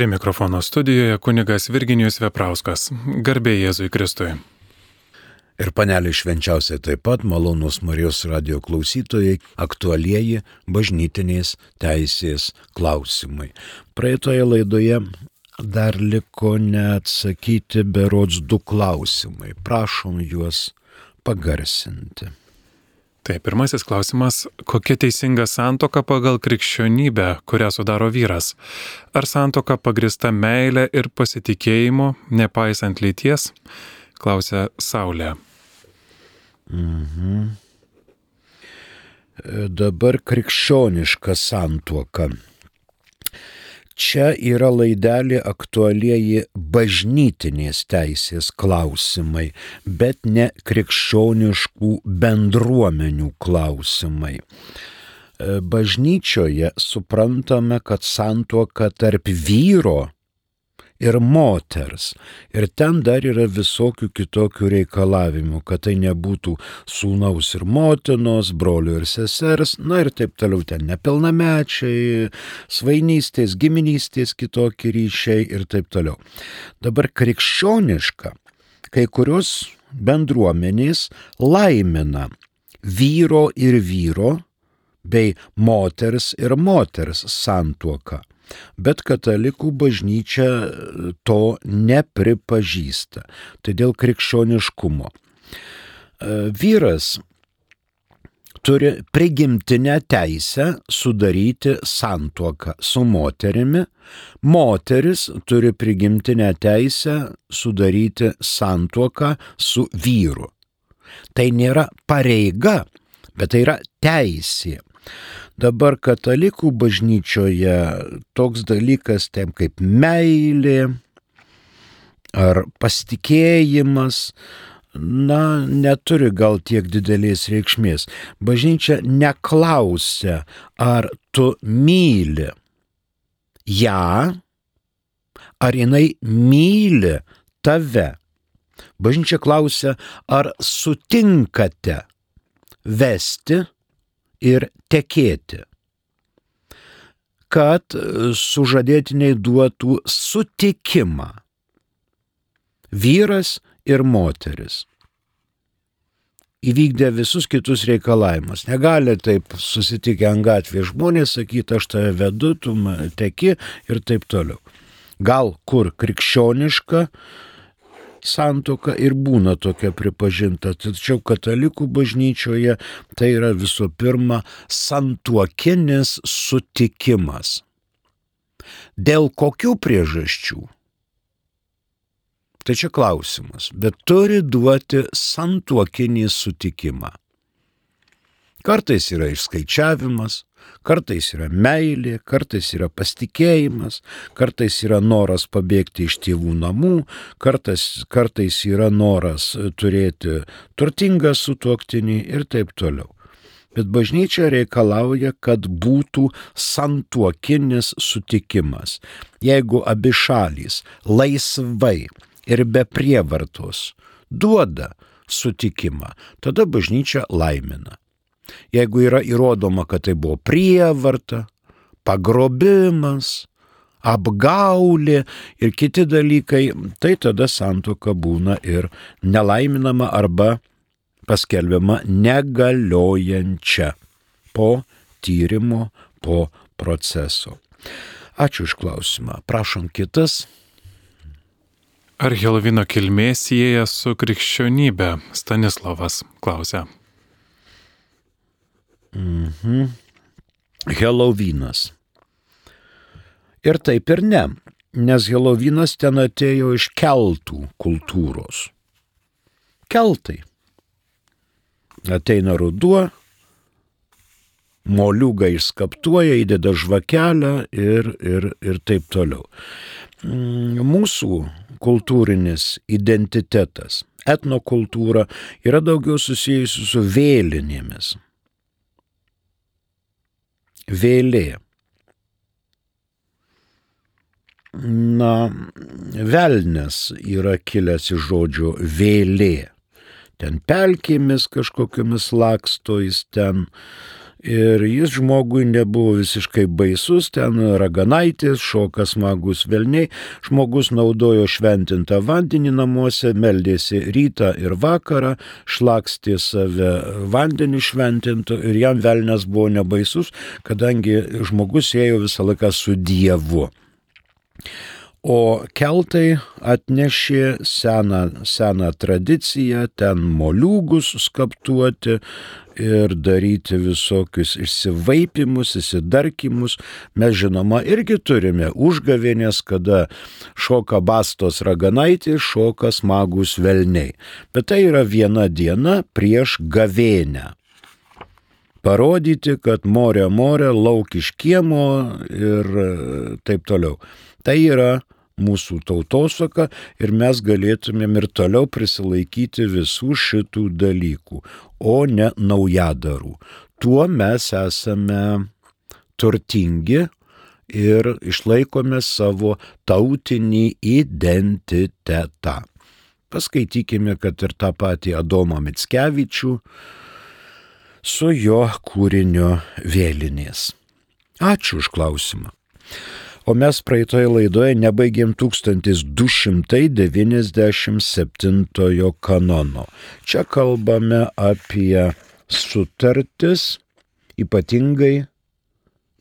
Prie mikrofono studijoje kunigas Virginijus Veprauskas. Garbė Jėzui Kristui. Ir panelį švenčiausiai taip pat malonus Marijos radio klausytojai aktualieji bažnytinės teisės klausimai. Praeitoje laidoje dar liko neatsakyti berods du klausimai. Prašom juos pagarsinti. Tai pirmasis klausimas, kokia teisinga santoka pagal krikščionybę, kurią sudaro vyras? Ar santoka pagrista meilė ir pasitikėjimu, nepaisant lyties? Klausia Saulė. Mhm. Dabar krikščioniška santuoka. Čia yra laidelė aktualieji bažnytinės teisės klausimai, bet ne krikščioniškų bendruomenių klausimai. Bažnyčioje suprantame, kad santuoka tarp vyro ir moters. Ir ten dar yra visokių kitokių reikalavimų, kad tai nebūtų sūnaus ir motinos, brolio ir sesers, na ir taip toliau ten nepilnamečiai, svainystės, giminystės kitokie ryšiai ir taip toliau. Dabar krikščioniška, kai kurios bendruomenės laimina vyro ir vyro bei moters ir moters santuoką bet katalikų bažnyčia to nepripažįsta. Tai dėl krikščioniškumo. E, vyras turi prigimtinę teisę sudaryti santuoką su moterimi, moteris turi prigimtinę teisę sudaryti santuoką su vyru. Tai nėra pareiga, bet tai yra teisė. Dabar katalikų bažnyčioje toks dalykas tem kaip meilė ar pasitikėjimas, na, neturi gal tiek didelės reikšmės. Bažnyčia neklausia, ar tu myli ją, ar jinai myli tave. Bažnyčia klausia, ar sutinkate vesti ir tekėti, kad sužadėtiniai duotų sutikimą vyras ir moteris. Įvykdė visus kitus reikalavimus. Negali taip susitikę ant gatvės žmonės sakyti, aš tave vedu, tu teki ir taip toliau. Gal kur krikščioniška, santoka ir būna tokia pripažinta. Tačiau katalikų bažnyčioje tai yra visų pirma santuokinis sutikimas. Dėl kokių priežasčių? Tai čia klausimas, bet turi duoti santuokinį sutikimą. Kartais yra išskaičiavimas, Kartais yra meilė, kartais yra pasitikėjimas, kartais yra noras pabėgti iš tėvų namų, kartais, kartais yra noras turėti turtingą sutuoktinį ir taip toliau. Bet bažnyčia reikalauja, kad būtų santuokinis sutikimas. Jeigu abi šalys laisvai ir be prievartos duoda sutikimą, tada bažnyčia laimina. Jeigu yra įrodoma, kad tai buvo prievarta, pagrobimas, apgaulė ir kiti dalykai, tai tada santoka būna ir nelaiminama arba paskelbiama negaliojančia po tyrimo, po proceso. Ačiū iš klausimą. Prašom kitas. Ar Helovino kilmė sieja su krikščionybė? Stanislavas klausia. Mhm. Helovynas. Ir taip ir ne, nes Helovynas ten atėjo iš keltų kultūros. Keltai. Ateina ruduo, moliūgą išskaptuoja, įdeda žvakelę ir, ir, ir taip toliau. Mm, mūsų kultūrinis identitetas, etnokultūra yra daugiau susijusi su vėlinėmis vėlė. Na, velnes yra kilęs iš žodžio vėlė. Ten pelkėmis kažkokiamis laksto jis ten Ir jis žmogui nebuvo visiškai baisus, ten raganaitis, šokas magus velniai, žmogus naudojo šventintą vandenį namuose, meldėsi rytą ir vakarą, šlakstė save vandenį šventintų ir jam velnas buvo nebaisus, kadangi žmogus ėjo visą laiką su Dievu. O keltai atnešė seną, seną tradiciją, ten moliūgus skaptuoti ir daryti visokius išsivaipimus, įsidarkimus. Mes žinoma irgi turime užgavėnės, kada šoka bastos raganaitė, šoka smagus velniai. Bet tai yra viena diena prieš gavėnę parodyti, kad morė morė, lauk iš kiemo ir taip toliau. Tai yra mūsų tautosaka ir mes galėtumėm ir toliau prisilaikyti visų šitų dalykų, o ne naujadarų. Tuo mes esame turtingi ir išlaikome savo tautinį identitetą. Paskaitykime, kad ir tą patį Adomą Mitskevičių su jo kūrinio vėlinės. Ačiū už klausimą. O mes praeitoje laidoje nebaigėm 1297 kanono. Čia kalbame apie sutartis, ypatingai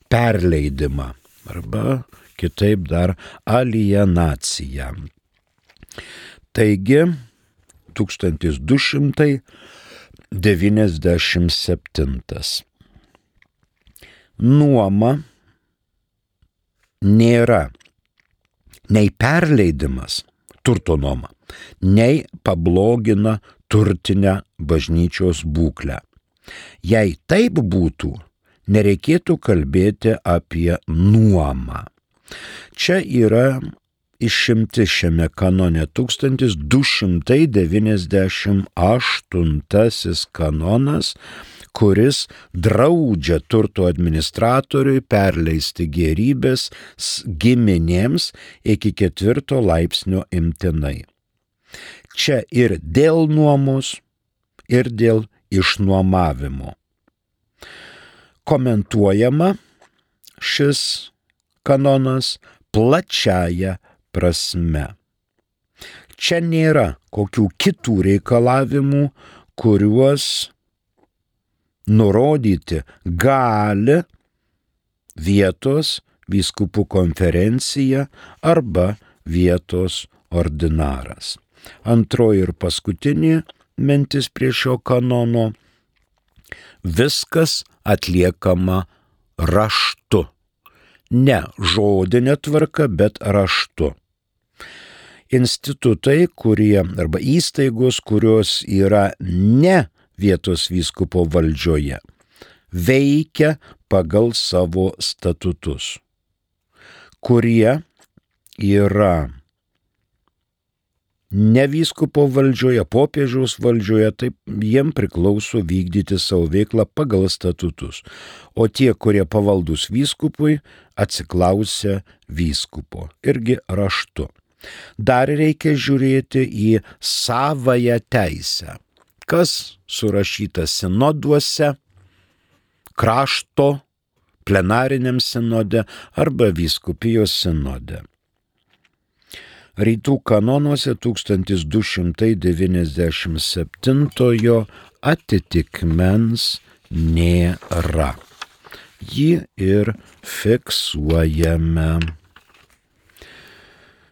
perleidimą arba kitaip dar alienaciją. Taigi 1297. Nuoma nėra nei perleidimas turto nuoma, nei pablogina turtinę bažnyčios būklę. Jei taip būtų, nereikėtų kalbėti apie nuomą. Čia yra išimti šiame kanone 1298 kanonas, kuris draudžia turto administratoriui perleisti gerybės giminėms iki ketvirto laipsnio imtinai. Čia ir dėl nuomos, ir dėl išnuomavimo. Komentuojama šis kanonas plačiaja prasme. Čia nėra kokių kitų reikalavimų, kuriuos nurodyti gali vietos vyskupų konferencija arba vietos ordinaras. Antroji ir paskutinė mintis prie šio kanono - viskas atliekama raštu. Ne žodinė tvarka, bet raštu. Institutai, kurie arba įstaigos, kurios yra ne vietos vyskupo valdžioje, veikia pagal savo statutus, kurie yra ne vyskupo valdžioje, popiežiaus valdžioje, taip jiem priklauso vykdyti savo veiklą pagal statutus. O tie, kurie pavaldus vyskupui, atsiklausia vyskupo irgi raštu. Dar reikia žiūrėti į savoją teisę kas surašyta sinoduose, krašto, plenariniam sinode arba vyskupijos sinode. Rytų kanonuose 1297 atitikmens nėra. Jį ir fiksuojame.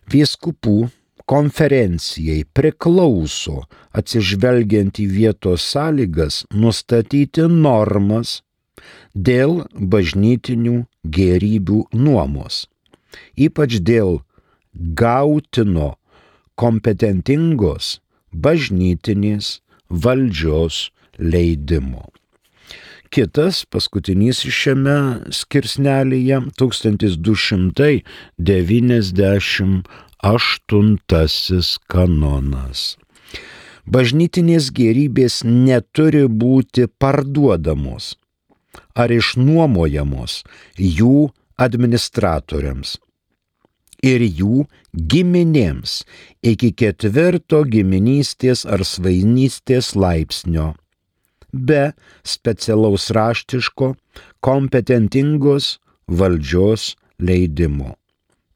Vyskupų konferencijai priklauso, atsižvelgiant į vietos sąlygas, nustatyti normas dėl bažnytinių gerybių nuomos, ypač dėl gautino kompetentingos bažnytinės valdžios leidimo. Kitas, paskutinis šiame skirsnelėje 1290 Aštuntasis kanonas. Bažnytinės gerybės neturi būti parduodamos ar išnuomojamos jų administratoriams ir jų giminėms iki ketvirto giminystės ar svainystės laipsnio, be specialaus raštiško, kompetentingos valdžios leidimo.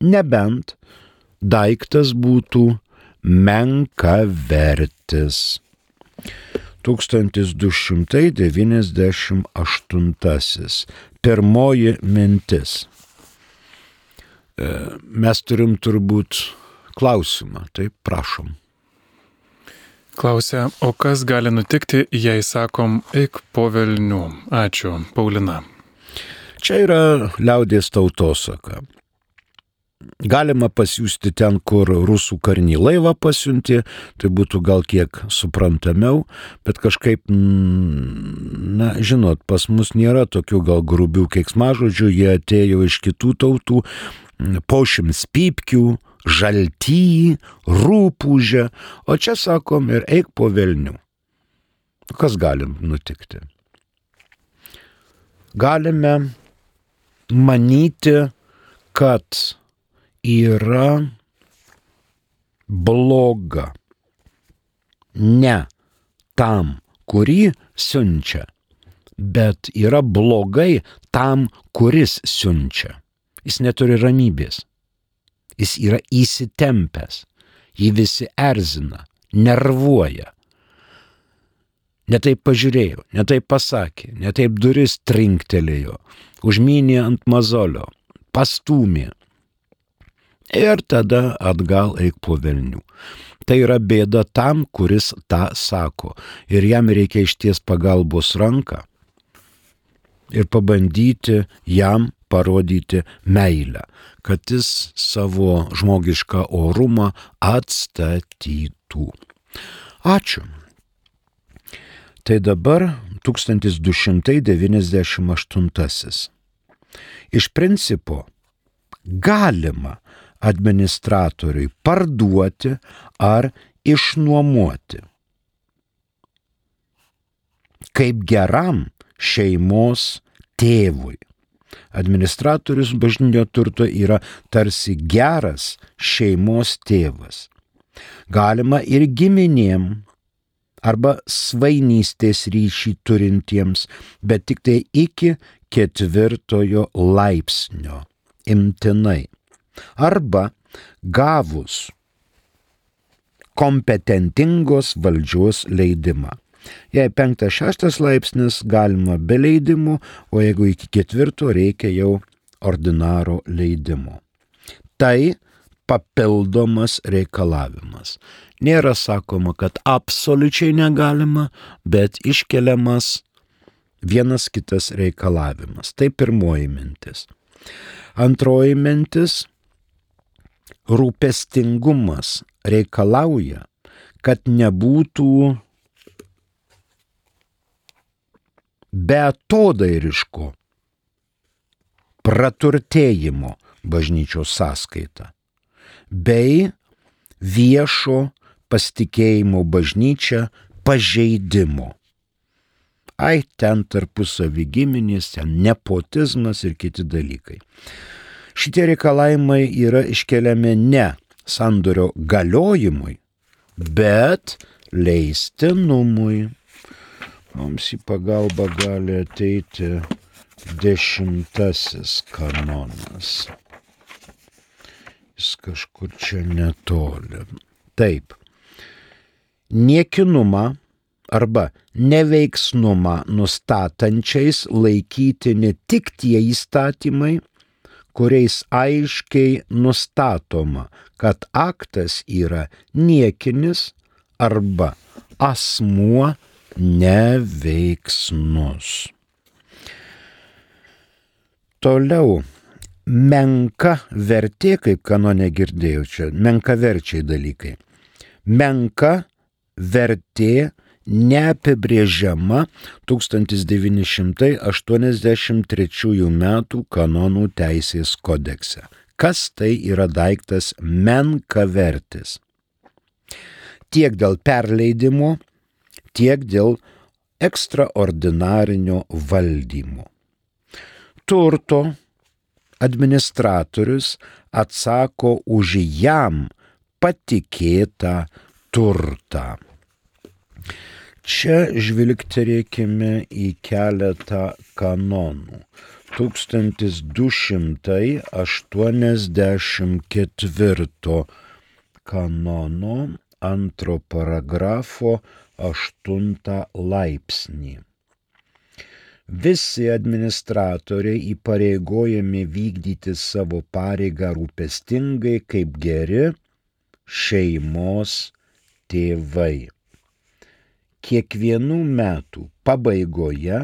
Nebent daiktas būtų menka vertis. 1298. Pirmoji mintis. E, mes turim turbūt klausimą, taip prašom. Klausia, o kas gali nutikti, jei sakom, eik po velnių? Ačiū, Paulina. Čia yra liaudės tautosaka. Galima pasiūsti ten, kur rusų karnį laivą pasiunti, tai būtų gal kiek suprantamiau, bet kažkaip, na, žinot, pas mus nėra tokių gal grubių keiksmažodžių, jie atėjo iš kitų tautų, pošims pypkių, žalty, rūpūžė, o čia sakom ir eik po velnių. Kas galim nutikti? Galime manyti, kad yra bloga ne tam, kurį siunčia, bet yra blogai tam, kuris siunčia. Jis neturi ramybės jis yra įsitempęs, jį visi erzina, nervuoja. Netaip pažiūrėjo, netaip pasakė, netaip duris trinktelėjo, užmynė ant mazolio, pastumė. Ir tada atgal eik po velnių. Tai yra bėda tam, kuris tą sako. Ir jam reikia išties pagalbos ranką ir pabandyti jam parodyti meilę, kad jis savo žmogišką orumą atstatytų. Ačiū. Tai dabar 1298. Iš principo galima administratoriui parduoti ar išnuomoti. Kaip geram šeimos tėvui Administratorius bažnyčio turto yra tarsi geras šeimos tėvas. Galima ir giminėm arba svainystės ryšį turintiems, bet tik tai iki ketvirtojo laipsnio imtinai. Arba gavus kompetentingos valdžios leidimą. Jei penktas šeštas laipsnis galima be leidimų, o jeigu iki ketvirto reikia jau ordinaro leidimo. Tai papildomas reikalavimas. Nėra sakoma, kad absoliučiai negalima, bet iškeliamas vienas kitas reikalavimas. Tai pirmoji mintis. Antroji mintis - rūpestingumas reikalauja, kad nebūtų betodairiško praturtėjimo bažnyčios sąskaita, bei viešo pasitikėjimo bažnyčia pažeidimo. Ai, ten tarpusavį giminės, ten nepotizmas ir kiti dalykai. Šitie reikalavimai yra iškeliami ne sandorio galiojimui, bet leistinumui. Mums į pagalbą gali ateiti dešimtasis kanonas. Jis kažkur čia netoli. Taip. Niekinumą arba neveiksnumą nustatančiais laikyti ne tik tie įstatymai, kuriais aiškiai nustatoma, kad aktas yra niekinis arba asmuo neveiksnus. Toliau, menka vertė, kaip kanone girdėjau čia, menka verčiai dalykai. Menka vertė neapibrėžiama 1983 m. kanonų teisės kodekse. Kas tai yra daiktas menkavertis? Tiek dėl perleidimo, tiek dėl ekstraordinarinio valdymo. Turto administratorius atsako už jam patikėtą turtą. Čia žvilgterėkime į keletą kanonų. 1284 kanono antro paragrafo aštuntą laipsnį. Visi administratoriai įpareigojami vykdyti savo pareigą rūpestingai kaip geri šeimos tėvai. Kiekvienų metų pabaigoje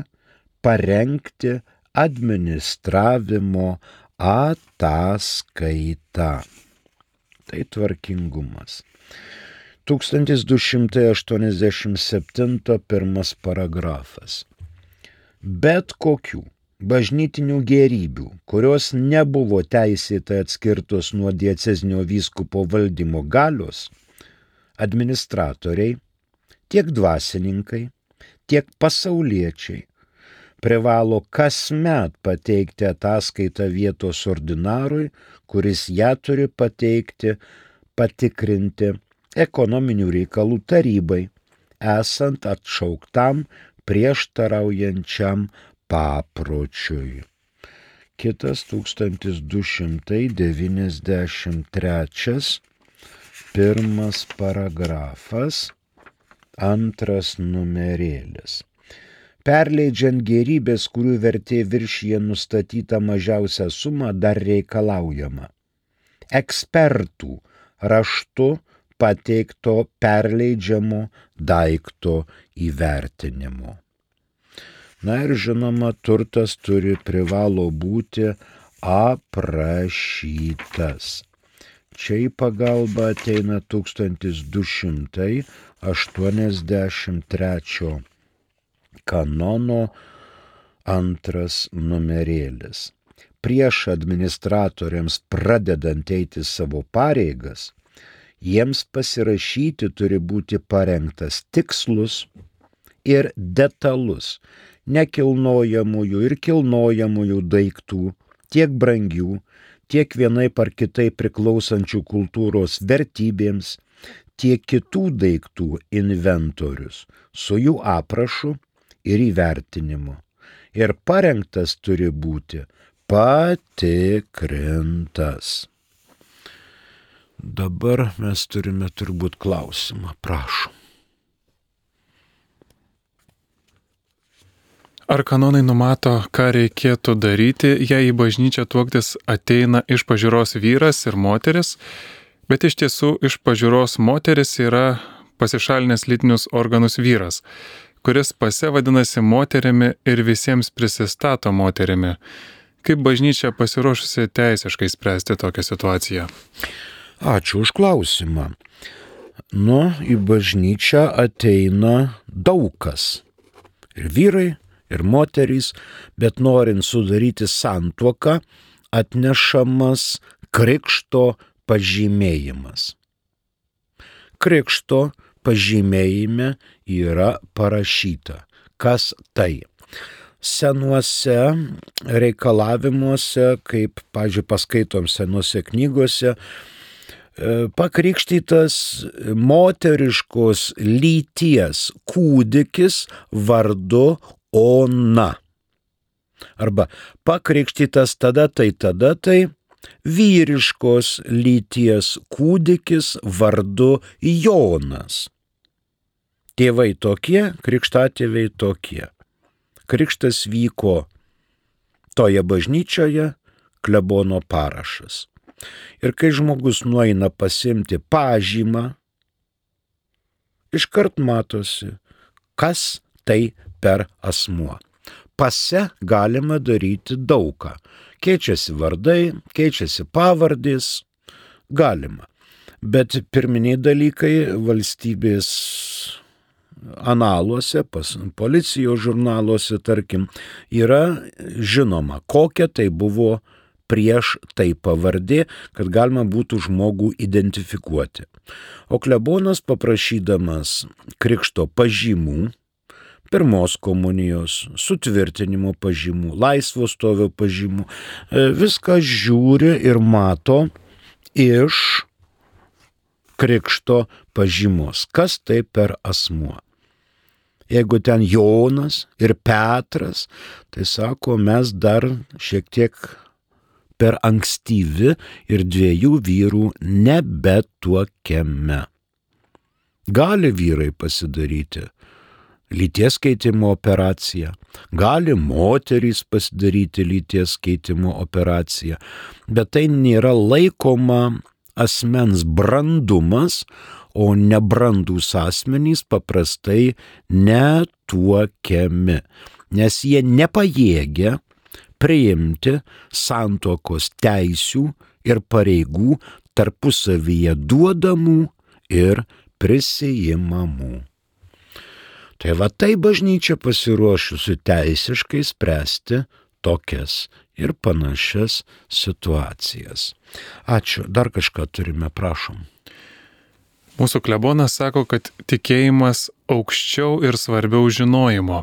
parengti administravimo ataskaitą. Tai tvarkingumas. 1287 pirmas paragrafas. Bet kokių bažnytinių gerybių, kurios nebuvo teisėtai atskirtos nuo diecezinio vyskupo valdymo galios, administratoriai, tiek dvasininkai, tiek pasauliečiai privalo kasmet pateikti ataskaitą vietos ordinarui, kuris ją turi pateikti, patikrinti ekonominių reikalų tarybai, esant atšauktam prieštaraujančiam papročiui. Kitas 1293 pirmas paragrafas, antras numerėlis. Perleidžiant gerybės, kurių vertė viršyje nustatyta mažiausią sumą, dar reikalaujama. Ekspertų raštu pateikto perleidžiamo daikto įvertinimo. Na ir žinoma, turtas turi privalo būti aprašytas. Čia į pagalbą ateina 1283 kanono antras numerėlis. Prieš administratoriams pradedant eiti savo pareigas, jiems pasirašyti turi būti parengtas tikslus ir detalus nekilnojamųjų ir kilnojamųjų daiktų, tiek brangių, tiek vienai par kitai priklausančių kultūros vertybėms, tiek kitų daiktų inventorius su jų aprašu ir įvertinimu. Ir parengtas turi būti patikrintas. Dabar mes turime turbūt klausimą, prašom. Ar kanonai numato, ką reikėtų daryti, jei į bažnyčią tuoktis ateina iš pažiūros vyras ir moteris, bet iš tiesų iš pažiūros moteris yra pasišalinęs lytinius organus vyras, kuris pase vadinasi moterimi ir visiems prisistato moterimi. Kaip bažnyčia pasiruošusi teisiškai spręsti tokią situaciją? Ačiū už klausimą. Nu, į bažnyčią ateina daug kas. Ir vyrai, ir moterys, bet norint sudaryti santuoką, atnešamas krikšto pažymėjimas. Krikšto pažymėjime yra parašyta, kas tai. Senuose reikalavimuose, kaip, pažiūrėjau, paskaitom senuose knygose, E, pakrikštytas moteriškos lyties kūdikis vardu Ona. Arba pakrikštytas tada tai tada tai vyriškos lyties kūdikis vardu Jonas. Tėvai tokie, krikštatėviai tokie. Krikštas vyko toje bažnyčioje, klebono parašas. Ir kai žmogus nueina pasimti pažymą, iškart matosi, kas tai per asmuo. Pase galima daryti daugą. Keičiasi vardai, keičiasi pavardys, galima. Bet pirminiai dalykai valstybės analuose, pas, policijos žurnaluose, tarkim, yra žinoma, kokia tai buvo prieš tai pavardė, kad galima būtų žmogų identifikuoti. O klebonas paprašydamas krikšto pažymų, pirmos komunijos, sutvirtinimo pažymų, laisvo stovio pažymų, e, viską žiūri ir mato iš krikšto pažymos, kas tai per asmuo. Jeigu ten Jonas ir Petras, tai sako, mes dar šiek tiek per ankstyvi ir dviejų vyrų nebetuokiame. Gali vyrai pasidaryti lyties keitimo operaciją, gali moterys pasidaryti lyties keitimo operaciją, bet tai nėra laikoma asmens brandumas, o nebrandus asmenys paprastai netuokiami, nes jie nepajėgia priimti santokos teisių ir pareigų tarpusavyje duodamų ir prisijimamų. Tai va tai bažnyčia pasiruošusi teisiškai spręsti tokias ir panašias situacijas. Ačiū, dar kažką turime, prašom. Mūsų klebonas sako, kad tikėjimas aukščiau ir svarbiau žinojimo.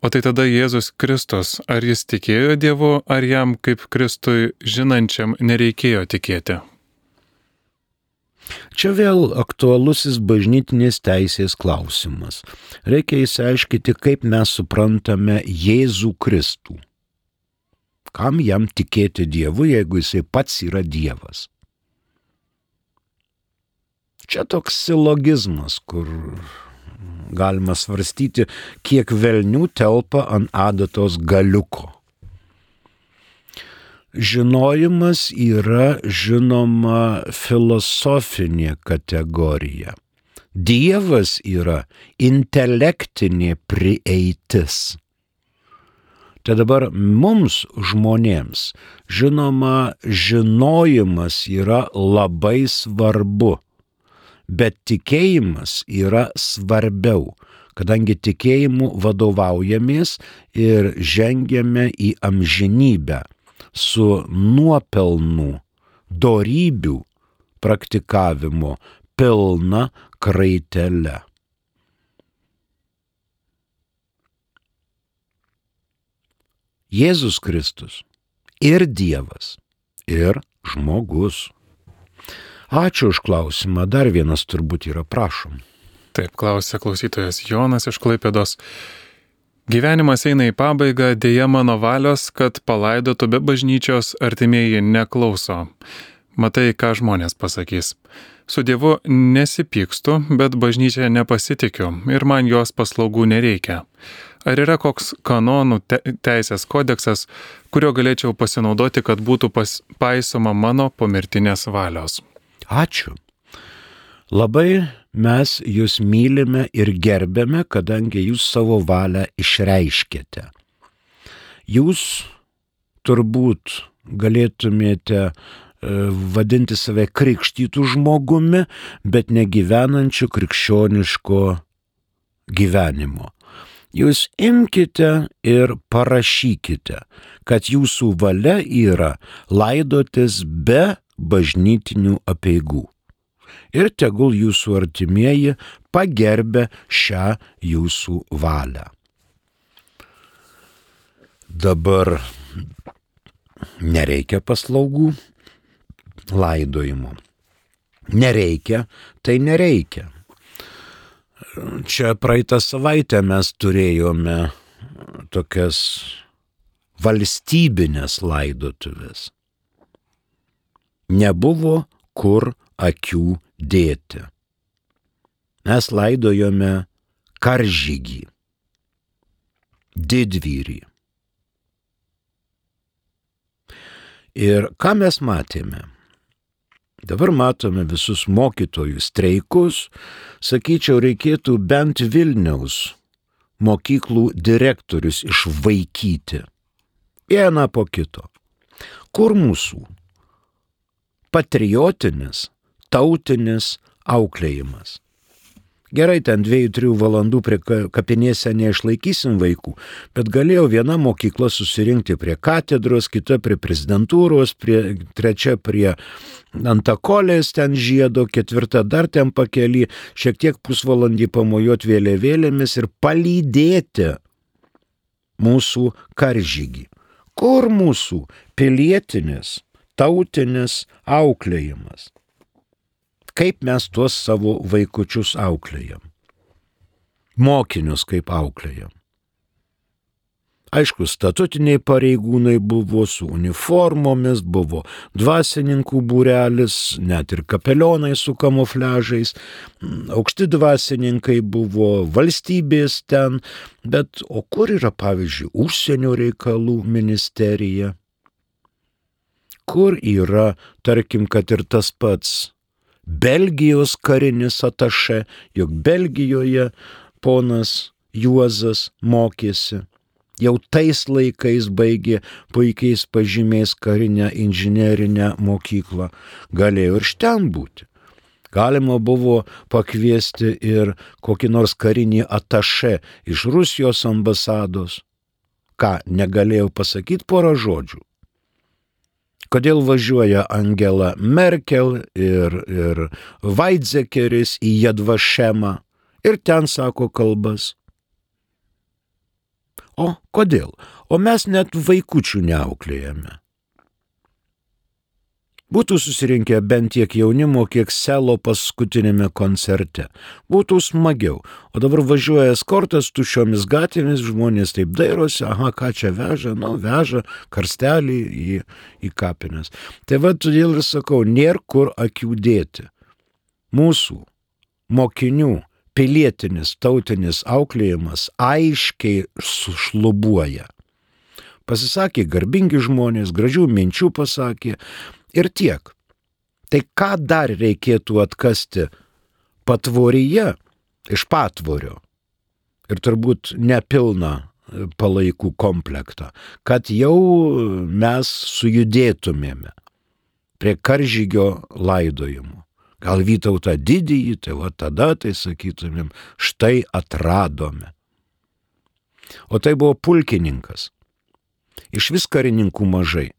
O tai tada Jėzus Kristus, ar jis tikėjo Dievu, ar jam kaip Kristui žinančiam nereikėjo tikėti? Čia vėl aktualusis bažnytinės teisės klausimas. Reikia įsiaiškiti, kaip mes suprantame Jėzų Kristų. Kam jam tikėti Dievu, jeigu jisai pats yra Dievas? Čia toks silogizmas, kur galima svarstyti, kiek velnių telpa ant adatos galiuko. Žinojimas yra žinoma filosofinė kategorija. Dievas yra intelektinė prieitis. Tai dabar mums žmonėms, žinoma, žinojimas yra labai svarbu, bet tikėjimas yra svarbiau, kadangi tikėjimu vadovaujamės ir žengiame į amžinybę su nuopelnų, dorybių praktikavimo pilna kraitelė. Jėzus Kristus ir Dievas, ir žmogus. Ačiū už klausimą. Dar vienas turbūt yra, prašom. Taip, klausė klausytojas Jonas iš Klaipėdos. Gyvenimas eina į pabaigą, dėja mano valios, kad palaidotų be bažnyčios artimieji neklauso. Matai, ką žmonės pasakys. Su Dievu nesipykstu, bet bažnyčia nepasitikiu ir man jos paslaugų nereikia. Ar yra koks kanonų te teisės kodeksas, kurio galėčiau pasinaudoti, kad būtų paisoma mano pomirtinės valios? Ačiū. Labai mes jūs mylime ir gerbėme, kadangi jūs savo valią išreiškėte. Jūs turbūt galėtumėte e, vadinti save krikštytų žmogumi, bet negyvenančiu krikščioniško gyvenimo. Jūs imkite ir parašykite, kad jūsų valia yra laidotis be bažnytinių apieigų. Ir tegul jūsų artimieji pagerbė šią jūsų valią. Dabar nereikia paslaugų laidojimo. Nereikia, tai nereikia. Čia praeitą savaitę mes turėjome tokias valstybinės laidotuvės. Nebuvo kur akių dėti. Mes laidojome karžygį, didvyrį. Ir ką mes matėme? Dabar matome visus mokytojų streikus, sakyčiau, reikėtų bent Vilniaus mokyklų direktorius išvaikyti. Vieną po kito. Kur mūsų patriotinis, tautinis auklėjimas? Gerai, ten dviejų, trijų valandų prie kapinėse neišlaikysim vaikų, bet galėjo viena mokykla susirinkti prie katedros, kita prie prezidentūros, prie, trečia prie antakolės ten žiedo, ketvirta dar ten pakeli, šiek tiek pusvalandį pamojuoti vėliavėlėmis ir palydėti mūsų karžygį. Kur mūsų pilietinis, tautinis auklėjimas? Kaip mes tuos savo vaikučius auklėjam. mokinius kaip auklėjam. Aišku, statutiniai pareigūnai buvo su uniformomis, buvo dvasininkų būrelis, net ir kapelionai su kamufliažais, aukšti dvasininkai buvo valstybės ten, bet o kur yra, pavyzdžiui, užsienio reikalų ministerija? Kur yra, tarkim, kad ir tas pats Belgijos karinis ataše, juk Belgijoje ponas Juozas mokėsi jau tais laikais baigė puikiais pažymiais karinę inžinerinę mokyklą, galėjo ir šten būti. Galima buvo pakviesti ir kokį nors karinį atašę iš Rusijos ambasados. Ką, negalėjau pasakyti porą žodžių. Kodėl važiuoja Angela Merkel ir, ir Vaidzekeris į Jadvašemą ir ten sako kalbas. O kodėl? O mes net vaikučių neauklėjame. Būtų susirinkę bent tiek jaunimo, kiek selo paskutinėme koncerte. Būtų smagiau. O dabar važiuoja eskortas tuščiomis gatvėmis, žmonės taip dairosi, aha, ką čia veža, nu, veža karstelį į, į kapines. Tai va, todėl ir sakau, nėra kur akių dėti. Mūsų mokinių pilietinis tautinis auklėjimas aiškiai sušlubuoja. Pasisakė garbingi žmonės, gražių minčių pasakė ir tiek. Tai ką dar reikėtų atkasti patvoryje iš patvorio? Ir turbūt nepilna palaikų komplektą, kad jau mes sujudėtumėme prie karžygio laidojimų gal Vytautą didįjį, tai va tada tai sakytumėm, štai atradome. O tai buvo pulkininkas. Iš vis karininkų mažai.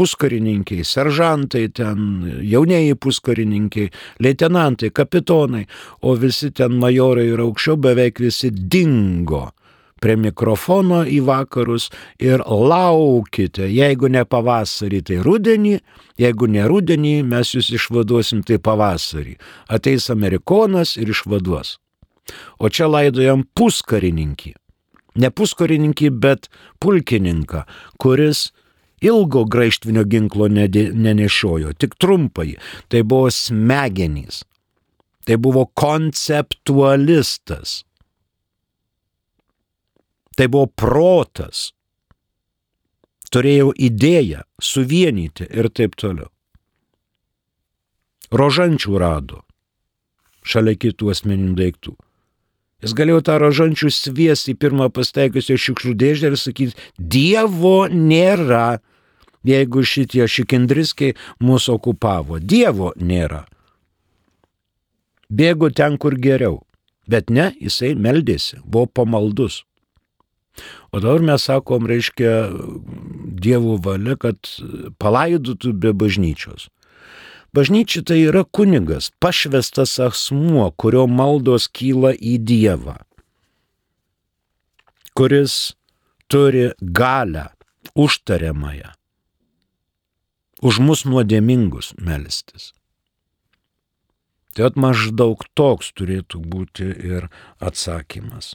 Puskarininkiai, seržantai ten, jaunieji puskarininkiai, leitenantai, kapitonai, o visi ten majorai ir aukščiau beveik visi dingo prie mikrofono į vakarus ir laukite, jeigu ne pavasarį, tai rudenį, jeigu ne rudenį, mes jūs išvaduosim tai pavasarį. Ateis amerikonas ir išvaduos. O čia laidojam puskarininkį. Ne puskarininkį, bet pulkininką, kuris ilgo graištvinio ginklo nenešiojo, tik trumpai. Tai buvo smegenys. Tai buvo konceptualistas. Tai buvo protas. Turėjau idėją suvienyti ir taip toliau. Rožančių rado šalia kitų asmeninių daiktų. Jis galėjo tą rožančių sviesti į pirmą pasteikusio šiukšlių dėžę ir sakyti, Dievo nėra, jeigu šitie šikindriskiai mūsų okupavo. Dievo nėra. Bėgo ten, kur geriau. Bet ne, jisai meldėsi, buvo pamaldus. O dabar mes sakom, reiškia, Dievo valia, kad palaidotų be bažnyčios. Bažnyčia tai yra kunigas, pašvestas asmuo, kurio maldos kyla į Dievą, kuris turi galę užtariamąją, už mus nuodėmingus melstis. Tai at maždaug toks turėtų būti ir atsakymas.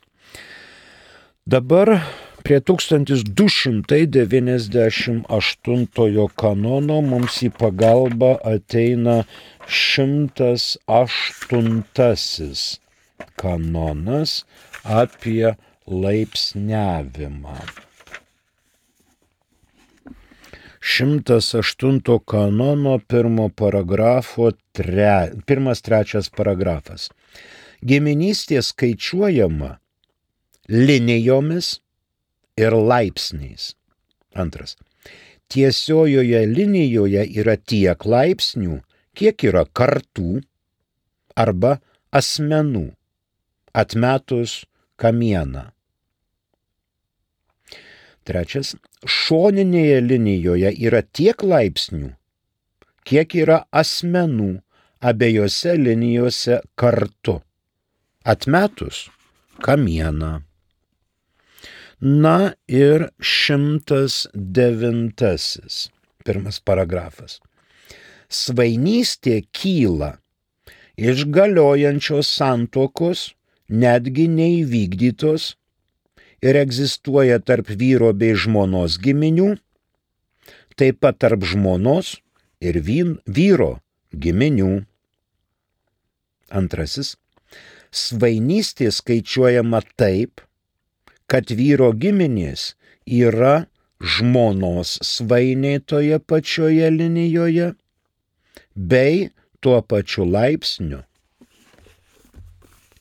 Dabar prie 1298 kanono mums į pagalbą ateina 108 kanonas apie laipsniavimą. 108 kanono pirmo paragrafo tre, pirmas trečias paragrafas. Giminystė skaičiuojama linijomis ir laipsniais. Antras. Tiesiojoje linijoje yra tiek laipsnių, kiek yra kartų arba asmenų, atmetus kamieną. Trečias. Šoninėje linijoje yra tiek laipsnių, kiek yra asmenų abiejose linijose kartu, atmetus kamieną. Na ir šimtas devintasis, pirmas paragrafas. Svainystė kyla iš galiojančios santokos netgi neįvykdytos ir egzistuoja tarp vyro bei žmonos giminių, taip pat tarp žmonos ir vyro giminių. Antrasis. Svainystė skaičiuojama taip, kad vyro giminės yra žmonos svainiai toje pačioje linijoje, bei tuo pačiu laipsniu.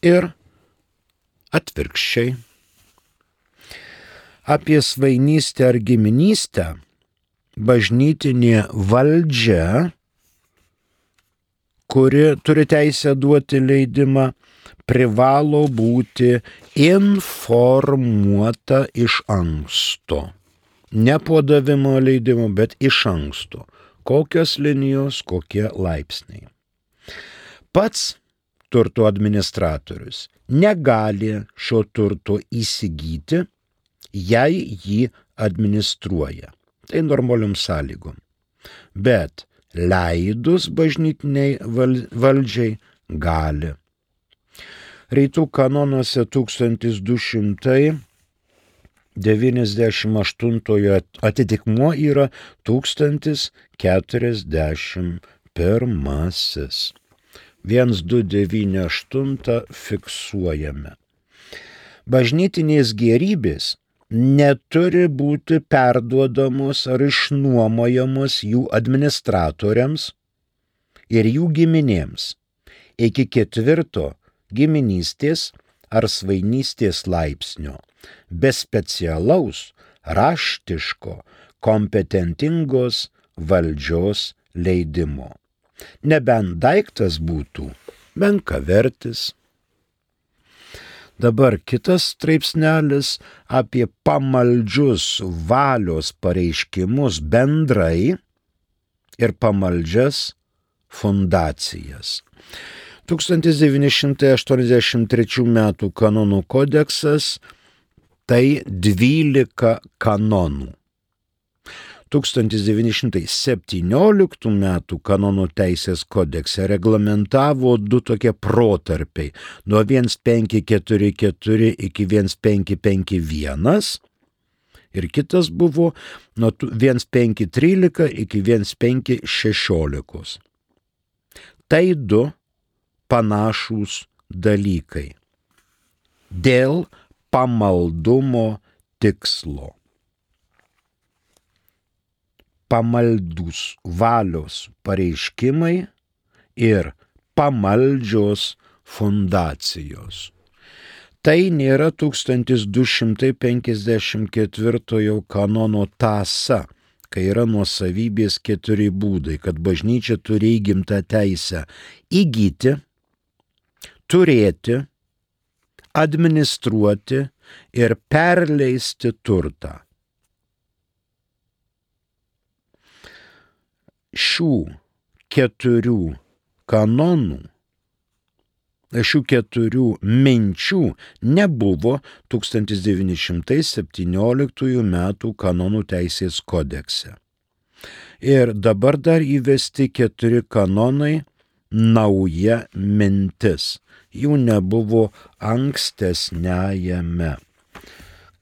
Ir atvirkščiai. Apie svainystę ar giminystę bažnytinė valdžia, kuri turi teisę duoti leidimą, privalo būti informuota iš anksto. Ne po davimo leidimo, bet iš anksto. Kokios linijos, kokie laipsniai. Pats turto administratorius negali šio turto įsigyti, jei jį administruoja. Tai normaliom sąlygom. Bet leidus bažnytiniai valdžiai gali. Rytų kanonuose 1298 atitikmuo yra 1041. 1298 fiksuojame. Bažnytinės gerybės neturi būti perduodamos ar išnuomojamos jų administratoriams ir jų giminėms iki ketvirto giminystės ar svainystės laipsnio, be specialaus, raštiško, kompetentingos valdžios leidimo nebent daiktas būtų menkavertis. Dabar kitas straipsnelis apie pamaldžius valios pareiškimus bendrai ir pamaldžias fundacijas. 1983 m. kanonų kodeksas tai 12 kanonų. 1917 m. kanonų teisės kodekse reglamentavo du tokie protarpiai - nuo 1544 iki 1551 ir kitas buvo nuo 1513 iki 1516. Tai du panašūs dalykai. Dėl pamaldumo tikslo pamaldus valios pareiškimai ir pamaldžios fundacijos. Tai nėra 1254 kanono tasa, kai yra nuosavybės keturi būdai, kad bažnyčia turi įgimtą teisę įgyti, turėti, administruoti ir perleisti turtą. Šių keturių kanonų, šių keturių minčių nebuvo 1917 m. kanonų teisės kodekse. Ir dabar dar įvesti keturi kanonai nauja mintis. Jų nebuvo ankstesnėjame.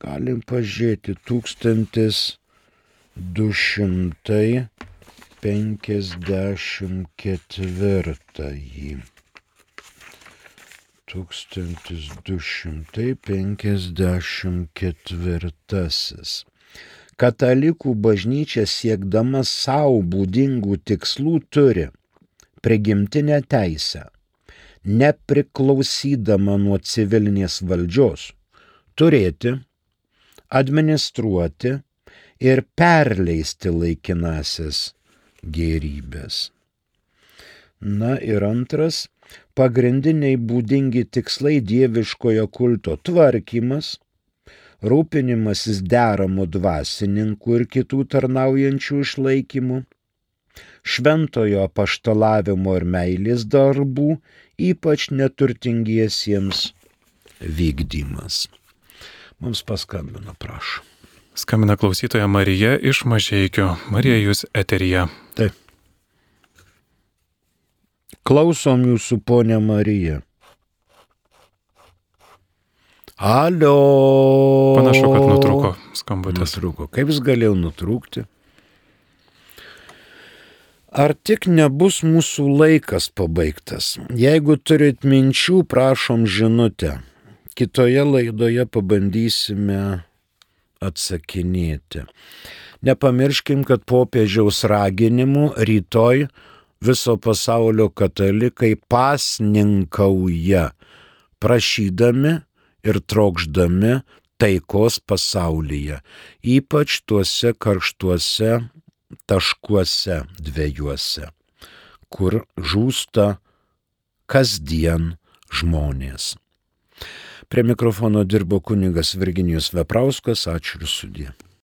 Galim pažiūrėti 1200 54. 1254. Katalikų bažnyčia siekdama savo būdingų tikslų turi prigimtinę teisę, nepriklausydama nuo civilinės valdžios, turėti, administruoti ir perleisti laikinasis gerybės. Na ir antras, pagrindiniai būdingi tikslai dieviškojo kulto tvarkymas, rūpinimasis deramų dvasininkų ir kitų tarnaujančių išlaikymų, šventojo paštalavimo ir meilės darbų, ypač neturtingiesiems vykdymas. Mums paskambino, prašau. Skambina klausytoja Marija iš Mažieikio. Marija, jūs eterija. Taip. Klausom jūsų, ponė Marija. Alio. Panašu, kad nutrūko skambutis. Nutrūko. Kaip jis galėjo nutrūkti? Ar tik nebus mūsų laikas pabaigtas? Jeigu turit minčių, prašom žinutę. Kitoje laidoje pabandysime atsakinėti. Nepamirškim, kad popiežiaus raginimu rytoj viso pasaulio katalikai pasninkauja, prašydami ir trokšdami taikos pasaulyje, ypač tuose karštuose taškuose dviejuose, kur žūsta kasdien žmonės. Prie mikrofono dirbo kunigas Virginijus Veprauskas, ačiū ir sudė.